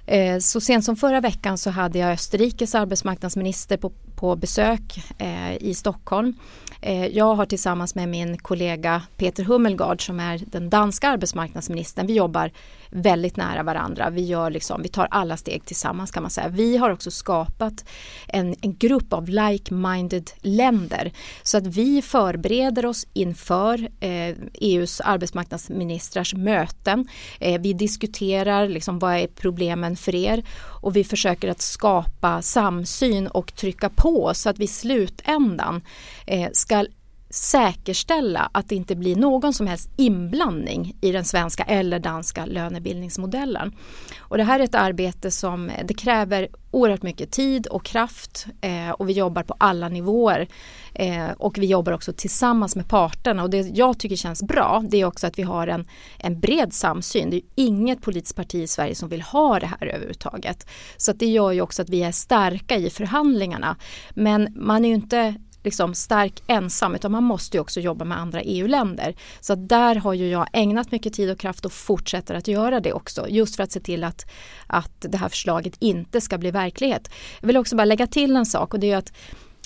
Eh, så sent som förra veckan så hade jag Österrikes arbetsmarknadsminister på, på besök eh, i Stockholm. Eh, jag har tillsammans med min kollega Peter Hummelgard som är den danska arbetsmarknadsministern, vi jobbar väldigt nära varandra. Vi, gör liksom, vi tar alla steg tillsammans kan man säga. Vi har också skapat en, en grupp av like-minded länder så att vi förbereder oss inför eh, EUs arbetsmarknadsministrars möten. Eh, vi diskuterar liksom, vad är problemen för er och vi försöker att skapa samsyn och trycka på så att vi i slutändan eh, ska säkerställa att det inte blir någon som helst inblandning i den svenska eller danska lönebildningsmodellen. Och det här är ett arbete som det kräver oerhört mycket tid och kraft eh, och vi jobbar på alla nivåer. Eh, och vi jobbar också tillsammans med parterna och det jag tycker känns bra det är också att vi har en, en bred samsyn. Det är inget politiskt parti i Sverige som vill ha det här överhuvudtaget. Så det gör ju också att vi är starka i förhandlingarna. Men man är ju inte liksom stark ensam utan man måste ju också jobba med andra EU-länder. Så där har ju jag ägnat mycket tid och kraft och fortsätter att göra det också just för att se till att, att det här förslaget inte ska bli verklighet. Jag vill också bara lägga till en sak och det är att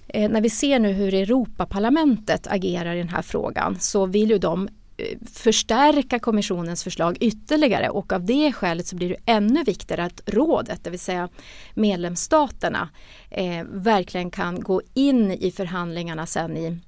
eh, när vi ser nu hur Europaparlamentet agerar i den här frågan så vill ju de förstärka kommissionens förslag ytterligare och av det skälet så blir det ännu viktigare att rådet, det vill säga medlemsstaterna, eh, verkligen kan gå in i förhandlingarna sen i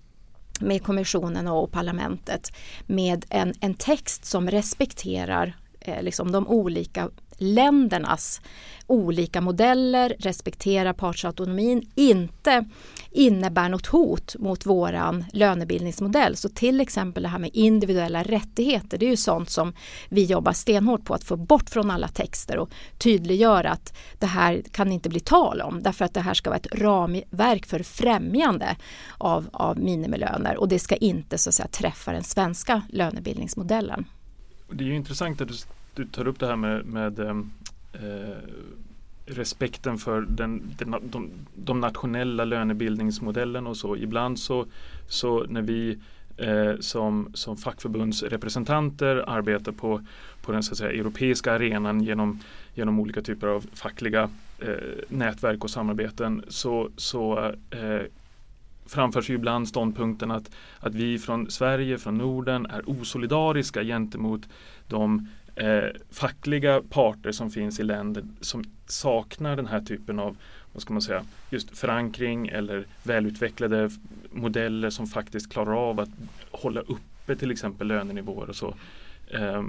med kommissionen och parlamentet med en, en text som respekterar eh, liksom de olika ländernas olika modeller, respektera partsautonomin, inte innebär något hot mot våran lönebildningsmodell. Så till exempel det här med individuella rättigheter, det är ju sånt som vi jobbar stenhårt på att få bort från alla texter och tydliggöra att det här kan inte bli tal om därför att det här ska vara ett ramverk för främjande av, av minimilöner och det ska inte så att säga träffa den svenska lönebildningsmodellen. Det är ju intressant att du, du tar upp det här med, med ehm, eh, respekten för den, den, de, de nationella lönebildningsmodellen och så. Ibland så, så när vi eh, som, som fackförbundsrepresentanter arbetar på, på den så att säga, europeiska arenan genom, genom olika typer av fackliga eh, nätverk och samarbeten så, så eh, framförs ju ibland ståndpunkten att, att vi från Sverige, från Norden är osolidariska gentemot de eh, fackliga parter som finns i länder som saknar den här typen av vad ska man säga, just förankring eller välutvecklade modeller som faktiskt klarar av att hålla uppe till exempel lönenivåer och så. Eh,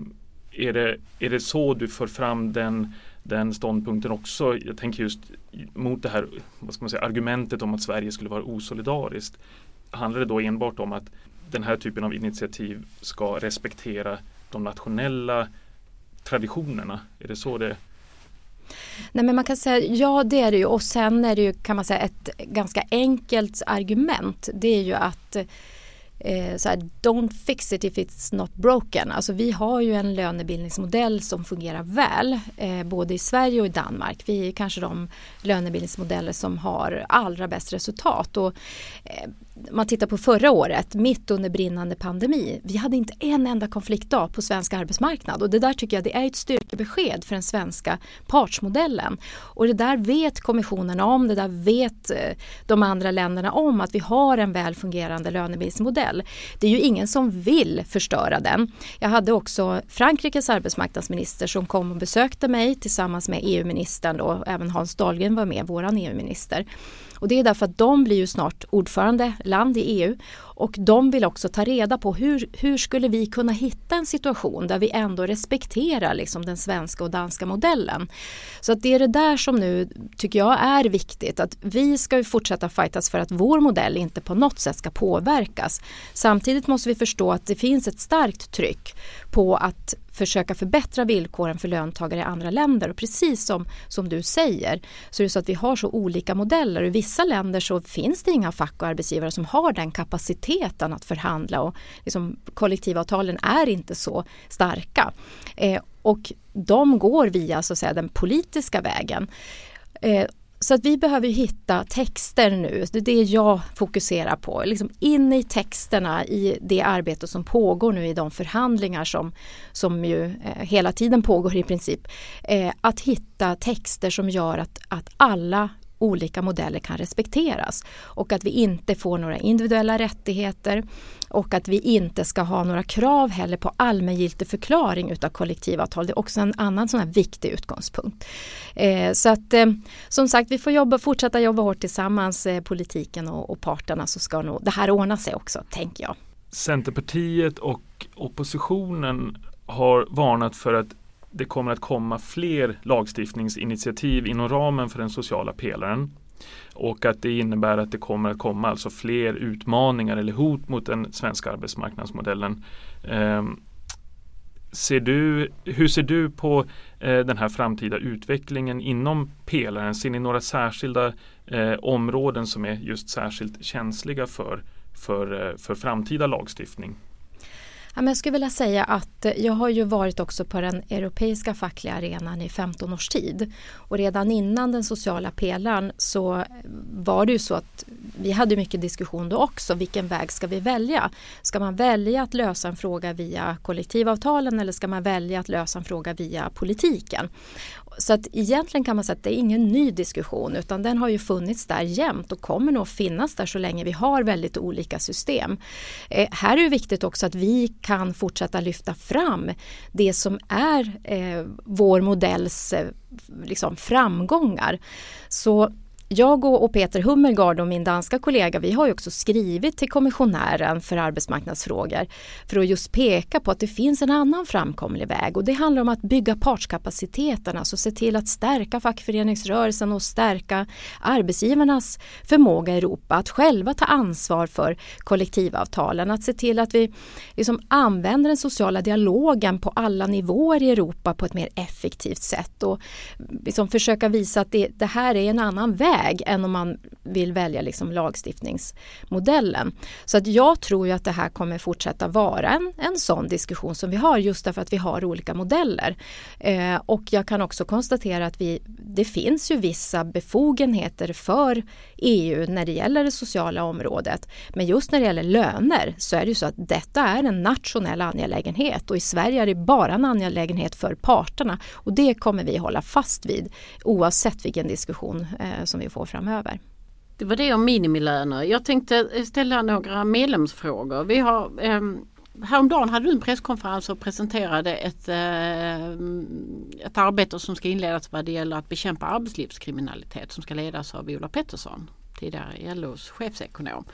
är, det, är det så du för fram den, den ståndpunkten också? Jag tänker just mot det här vad ska man säga, argumentet om att Sverige skulle vara osolidariskt. Handlar det då enbart om att den här typen av initiativ ska respektera de nationella traditionerna? Är det så det Nej men man kan säga ja det är det ju och sen är det ju kan man säga ett ganska enkelt argument. Det är ju att eh, så här, don't fix it if it's not broken. Alltså vi har ju en lönebildningsmodell som fungerar väl eh, både i Sverige och i Danmark. Vi är kanske de lönebildningsmodeller som har allra bäst resultat. Och, eh, man tittar på förra året, mitt under brinnande pandemi, vi hade inte en enda konfliktdag på svensk arbetsmarknad och det där tycker jag det är ett styrkebesked för den svenska partsmodellen. Och det där vet kommissionen om, det där vet eh, de andra länderna om att vi har en väl fungerande lönebildningsmodell. Det är ju ingen som vill förstöra den. Jag hade också Frankrikes arbetsmarknadsminister som kom och besökte mig tillsammans med EU-ministern och även Hans Dahlgren var med, våran EU-minister. Och det är därför att de blir ju snart ordförande land i EU och de vill också ta reda på hur, hur skulle vi kunna hitta en situation där vi ändå respekterar liksom den svenska och danska modellen. Så att det är det där som nu tycker jag är viktigt att vi ska fortsätta fightas för att vår modell inte på något sätt ska påverkas. Samtidigt måste vi förstå att det finns ett starkt tryck på att försöka förbättra villkoren för löntagare i andra länder. Och precis som, som du säger så är det så att vi har så olika modeller. I vissa länder så finns det inga fack och arbetsgivare som har den kapaciteten att förhandla och liksom, kollektivavtalen är inte så starka. Eh, och de går via så att säga, den politiska vägen. Eh, så att vi behöver hitta texter nu, det är det jag fokuserar på. Liksom in i texterna i det arbete som pågår nu i de förhandlingar som, som ju eh, hela tiden pågår i princip. Eh, att hitta texter som gör att, att alla olika modeller kan respekteras och att vi inte får några individuella rättigheter och att vi inte ska ha några krav heller på allmängiltig förklaring utav kollektivavtal. Det är också en annan sån här viktig utgångspunkt. Eh, så att eh, som sagt vi får jobba, fortsätta jobba hårt tillsammans, eh, politiken och, och parterna så ska nog det här ordna sig också, tänker jag. Centerpartiet och oppositionen har varnat för att det kommer att komma fler lagstiftningsinitiativ inom ramen för den sociala pelaren. Och att det innebär att det kommer att komma alltså fler utmaningar eller hot mot den svenska arbetsmarknadsmodellen. Eh, ser du, hur ser du på eh, den här framtida utvecklingen inom pelaren? Ser ni några särskilda eh, områden som är just särskilt känsliga för, för, eh, för framtida lagstiftning? Jag skulle vilja säga att eh, jag har ju varit också på den europeiska fackliga arenan i 15 års tid. Och redan innan den sociala pelaren så var det ju så att vi hade mycket diskussion då också. Vilken väg ska vi välja? Ska man välja att lösa en fråga via kollektivavtalen eller ska man välja att lösa en fråga via politiken? Så att egentligen kan man säga att det är ingen ny diskussion utan den har ju funnits där jämt och kommer nog finnas där så länge vi har väldigt olika system. Eh, här är det viktigt också att vi kan fortsätta lyfta fram det som är eh, vår modells eh, liksom, framgångar. Så jag och Peter Hummelgard och min danska kollega vi har ju också skrivit till kommissionären för arbetsmarknadsfrågor för att just peka på att det finns en annan framkomlig väg. Och det handlar om att bygga partskapaciteten, alltså se till att stärka fackföreningsrörelsen och stärka arbetsgivarnas förmåga i Europa att själva ta ansvar för kollektivavtalen, att se till att vi liksom använder den sociala dialogen på alla nivåer i Europa på ett mer effektivt sätt och liksom försöka visa att det, det här är en annan väg väg än om man vill välja liksom lagstiftningsmodellen. Så att jag tror ju att det här kommer fortsätta vara en, en sån diskussion som vi har just därför att vi har olika modeller. Eh, och jag kan också konstatera att vi, det finns ju vissa befogenheter för EU när det gäller det sociala området. Men just när det gäller löner så är det ju så att detta är en nationell angelägenhet och i Sverige är det bara en angelägenhet för parterna och det kommer vi hålla fast vid oavsett vilken diskussion eh, som vi får framöver. Det var det om minimilöner. Jag tänkte eh, ställa några medlemsfrågor. Vi har, eh, häromdagen hade du en presskonferens och presenterade ett, eh, ett arbete som ska inledas vad det gäller att bekämpa arbetslivskriminalitet som ska ledas av Ola Pettersson, tidigare LOs chefsekonom.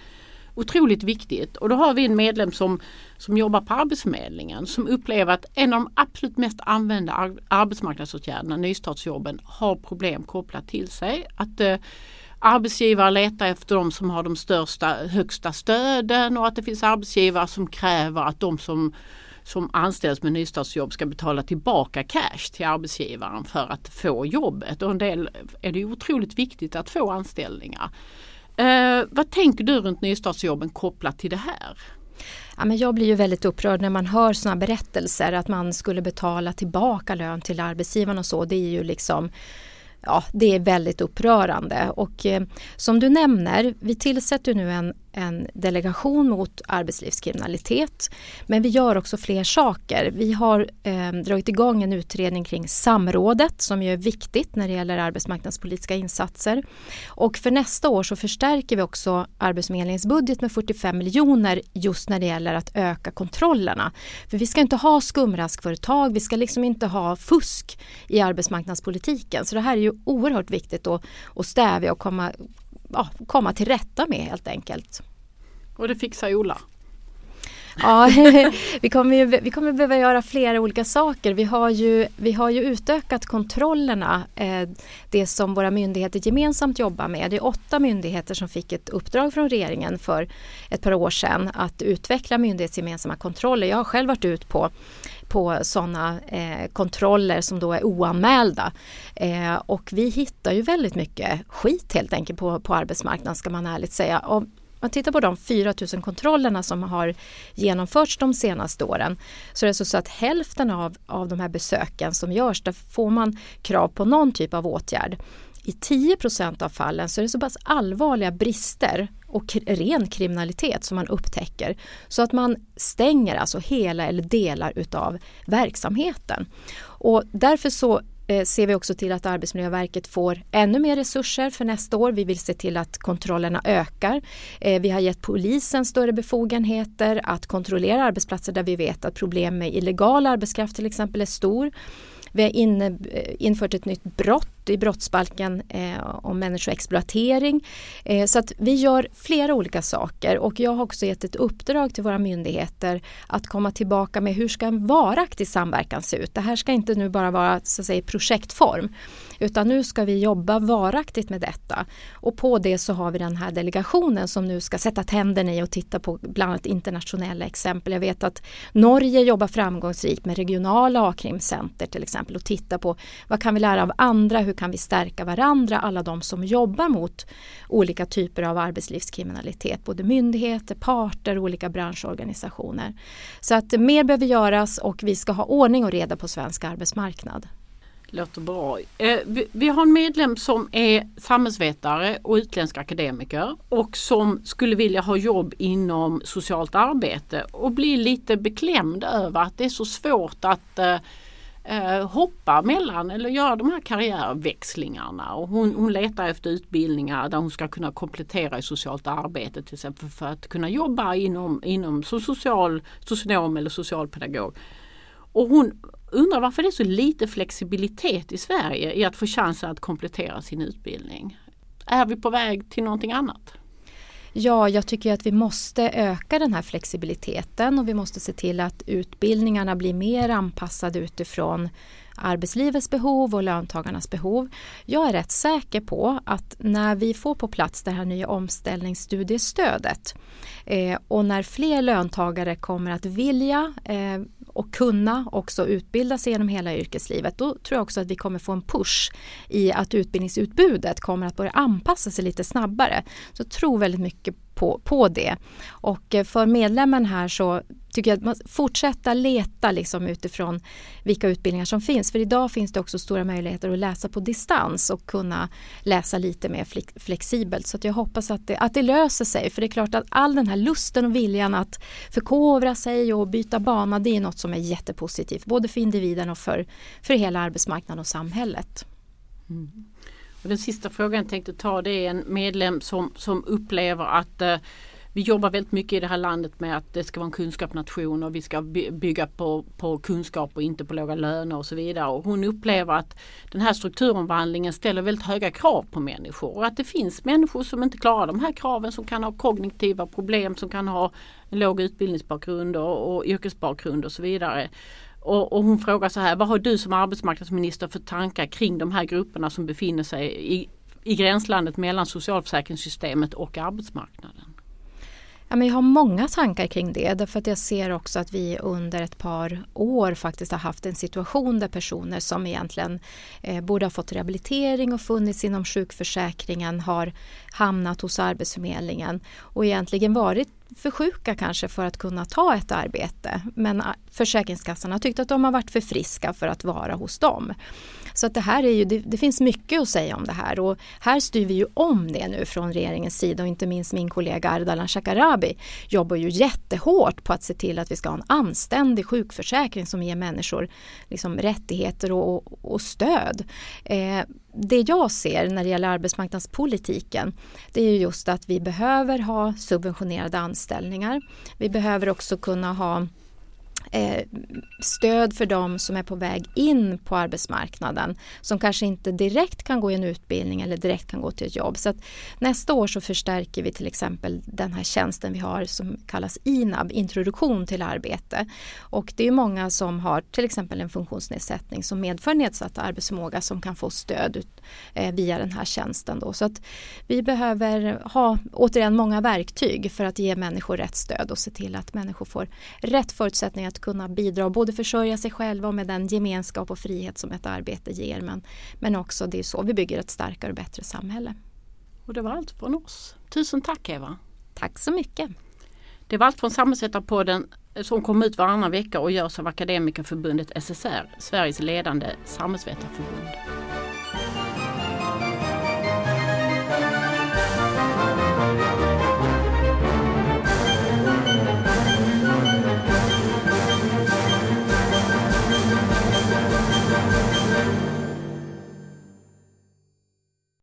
Otroligt viktigt och då har vi en medlem som, som jobbar på Arbetsförmedlingen som upplever att en av de absolut mest använda arbetsmarknadsåtgärderna, nystartsjobben, har problem kopplat till sig. Att eh, arbetsgivare letar efter de som har de största, högsta stöden och att det finns arbetsgivare som kräver att de som som anställs med nystartsjobb ska betala tillbaka cash till arbetsgivaren för att få jobbet. Och en del är det otroligt viktigt att få anställningar. Eh, vad tänker du runt nystartsjobben kopplat till det här? Ja, men jag blir ju väldigt upprörd när man hör sådana berättelser att man skulle betala tillbaka lön till arbetsgivaren och så. Det är ju liksom ja, det är väldigt upprörande. Och eh, som du nämner, vi tillsätter nu en en delegation mot arbetslivskriminalitet. Men vi gör också fler saker. Vi har eh, dragit igång en utredning kring samrådet som ju är viktigt när det gäller arbetsmarknadspolitiska insatser. Och för nästa år så förstärker vi också Arbetsförmedlingens budget med 45 miljoner just när det gäller att öka kontrollerna. För vi ska inte ha skumraskföretag, vi ska liksom inte ha fusk i arbetsmarknadspolitiken. Så det här är ju oerhört viktigt att, att stävja och komma, ja, komma till rätta med helt enkelt. Och det fixar Ola? Ja, vi kommer, ju, vi kommer behöva göra flera olika saker. Vi har ju, vi har ju utökat kontrollerna, eh, det som våra myndigheter gemensamt jobbar med. Det är åtta myndigheter som fick ett uppdrag från regeringen för ett par år sedan att utveckla myndighetsgemensamma kontroller. Jag har själv varit ut på på sådana eh, kontroller som då är oanmälda. Eh, och vi hittar ju väldigt mycket skit helt enkelt på, på arbetsmarknaden ska man ärligt säga. Och man tittar på de 4 000 kontrollerna som har genomförts de senaste åren så är det så att hälften av, av de här besöken som görs där får man krav på någon typ av åtgärd. I 10% av fallen så är det så pass allvarliga brister och ren kriminalitet som man upptäcker så att man stänger alltså hela eller delar utav verksamheten. Och därför så Eh, ser vi också till att Arbetsmiljöverket får ännu mer resurser för nästa år. Vi vill se till att kontrollerna ökar. Eh, vi har gett polisen större befogenheter att kontrollera arbetsplatser där vi vet att problem med illegal arbetskraft till exempel är stor. Vi har in, eh, infört ett nytt brott i brottsbalken eh, om människoexploatering. Eh, så att vi gör flera olika saker och jag har också gett ett uppdrag till våra myndigheter att komma tillbaka med hur ska en varaktig samverkan se ut. Det här ska inte nu bara vara så att säga, projektform utan nu ska vi jobba varaktigt med detta. Och på det så har vi den här delegationen som nu ska sätta tänderna i och titta på bland annat internationella exempel. Jag vet att Norge jobbar framgångsrikt med regionala A-krimcenter till exempel och titta på vad kan vi lära av andra, hur kan vi stärka varandra, alla de som jobbar mot olika typer av arbetslivskriminalitet, både myndigheter, parter, och olika branschorganisationer. Så att mer behöver göras och vi ska ha ordning och reda på svensk arbetsmarknad. Låter bra. Eh, vi, har en medlem som är samhällsvetare och utländsk akademiker och som skulle vilja ha jobb inom socialt arbete och blir lite beklämd över att det är så svårt att eh, eh, hoppa mellan eller göra de här karriärväxlingarna. Och hon, hon letar efter utbildningar där hon ska kunna komplettera i socialt arbete till exempel för att kunna jobba inom, inom som social socionom eller socialpedagog. Och hon undrar varför det är så lite flexibilitet i Sverige i att få chansen att komplettera sin utbildning. Är vi på väg till någonting annat? Ja, jag tycker att vi måste öka den här flexibiliteten och vi måste se till att utbildningarna blir mer anpassade utifrån arbetslivets behov och löntagarnas behov. Jag är rätt säker på att när vi får på plats det här nya omställningsstudiestödet eh, och när fler löntagare kommer att vilja eh, och kunna också utbilda sig genom hela yrkeslivet då tror jag också att vi kommer få en push i att utbildningsutbudet kommer att börja anpassa sig lite snabbare. Så jag tror väldigt mycket på, på det. Och eh, för medlemmen här så tycker jag att man fortsätta leta liksom utifrån vilka utbildningar som finns. För idag finns det också stora möjligheter att läsa på distans och kunna läsa lite mer flexibelt. Så jag hoppas att det, att det löser sig. För det är klart att all den här lusten och viljan att förkovra sig och byta bana det är något som är jättepositivt. Både för individen och för, för hela arbetsmarknaden och samhället. Mm. Och den sista frågan jag tänkte ta det är en medlem som, som upplever att eh, vi jobbar väldigt mycket i det här landet med att det ska vara en kunskapsnation och vi ska bygga på, på kunskap och inte på låga löner och så vidare. Och hon upplever att den här strukturomvandlingen ställer väldigt höga krav på människor och att det finns människor som inte klarar de här kraven som kan ha kognitiva problem, som kan ha en låg utbildningsbakgrund och, och yrkesbakgrund och så vidare. Och, och, hon frågar så här, vad har du som arbetsmarknadsminister för tankar kring de här grupperna som befinner sig i, i gränslandet mellan socialförsäkringssystemet och arbetsmarknaden? Ja, men jag har många tankar kring det därför att jag ser också att vi under ett par år faktiskt har haft en situation där personer som egentligen eh, borde ha fått rehabilitering och funnits inom sjukförsäkringen har hamnat hos Arbetsförmedlingen och egentligen varit för sjuka kanske för att kunna ta ett arbete men ah, Försäkringskassan har tyckt att de har varit för friska för att vara hos dem. Så att det här är ju, det, det, finns mycket att säga om det här och här styr vi ju om det nu från regeringens sida och inte minst min kollega Ardalan Shekarabi jobbar ju jättehårt på att se till att vi ska ha en anständig sjukförsäkring som ger människor liksom rättigheter och, och, och stöd. Eh, det jag ser när det gäller arbetsmarknadspolitiken det är just att vi behöver ha subventionerade anställningar. Vi behöver också kunna ha eh, stöd för de som är på väg in på arbetsmarknaden som kanske inte direkt kan gå i en utbildning eller direkt kan gå till ett jobb. Så nästa år så förstärker vi till exempel den här tjänsten vi har som kallas INAB, introduktion till arbete. Och det är många som har till exempel en funktionsnedsättning som medför nedsatt arbetsförmåga som kan få stöd ut, eh, via den här tjänsten. Då. Så att vi behöver ha återigen många verktyg för att ge människor rätt stöd och se till att människor får rätt förutsättningar att kunna bidra och både försörja sig själva och med den gemenskap och frihet som ett arbete ger. Men, men också det är så vi bygger ett starkare och bättre samhälle. Och det var allt från oss. Tusen tack Eva. Tack så mycket. Det var allt från Samhällsvetarpodden som kommer ut varannan vecka och görs av Akademikerförbundet SSR, Sveriges ledande samhällsvetarförbund.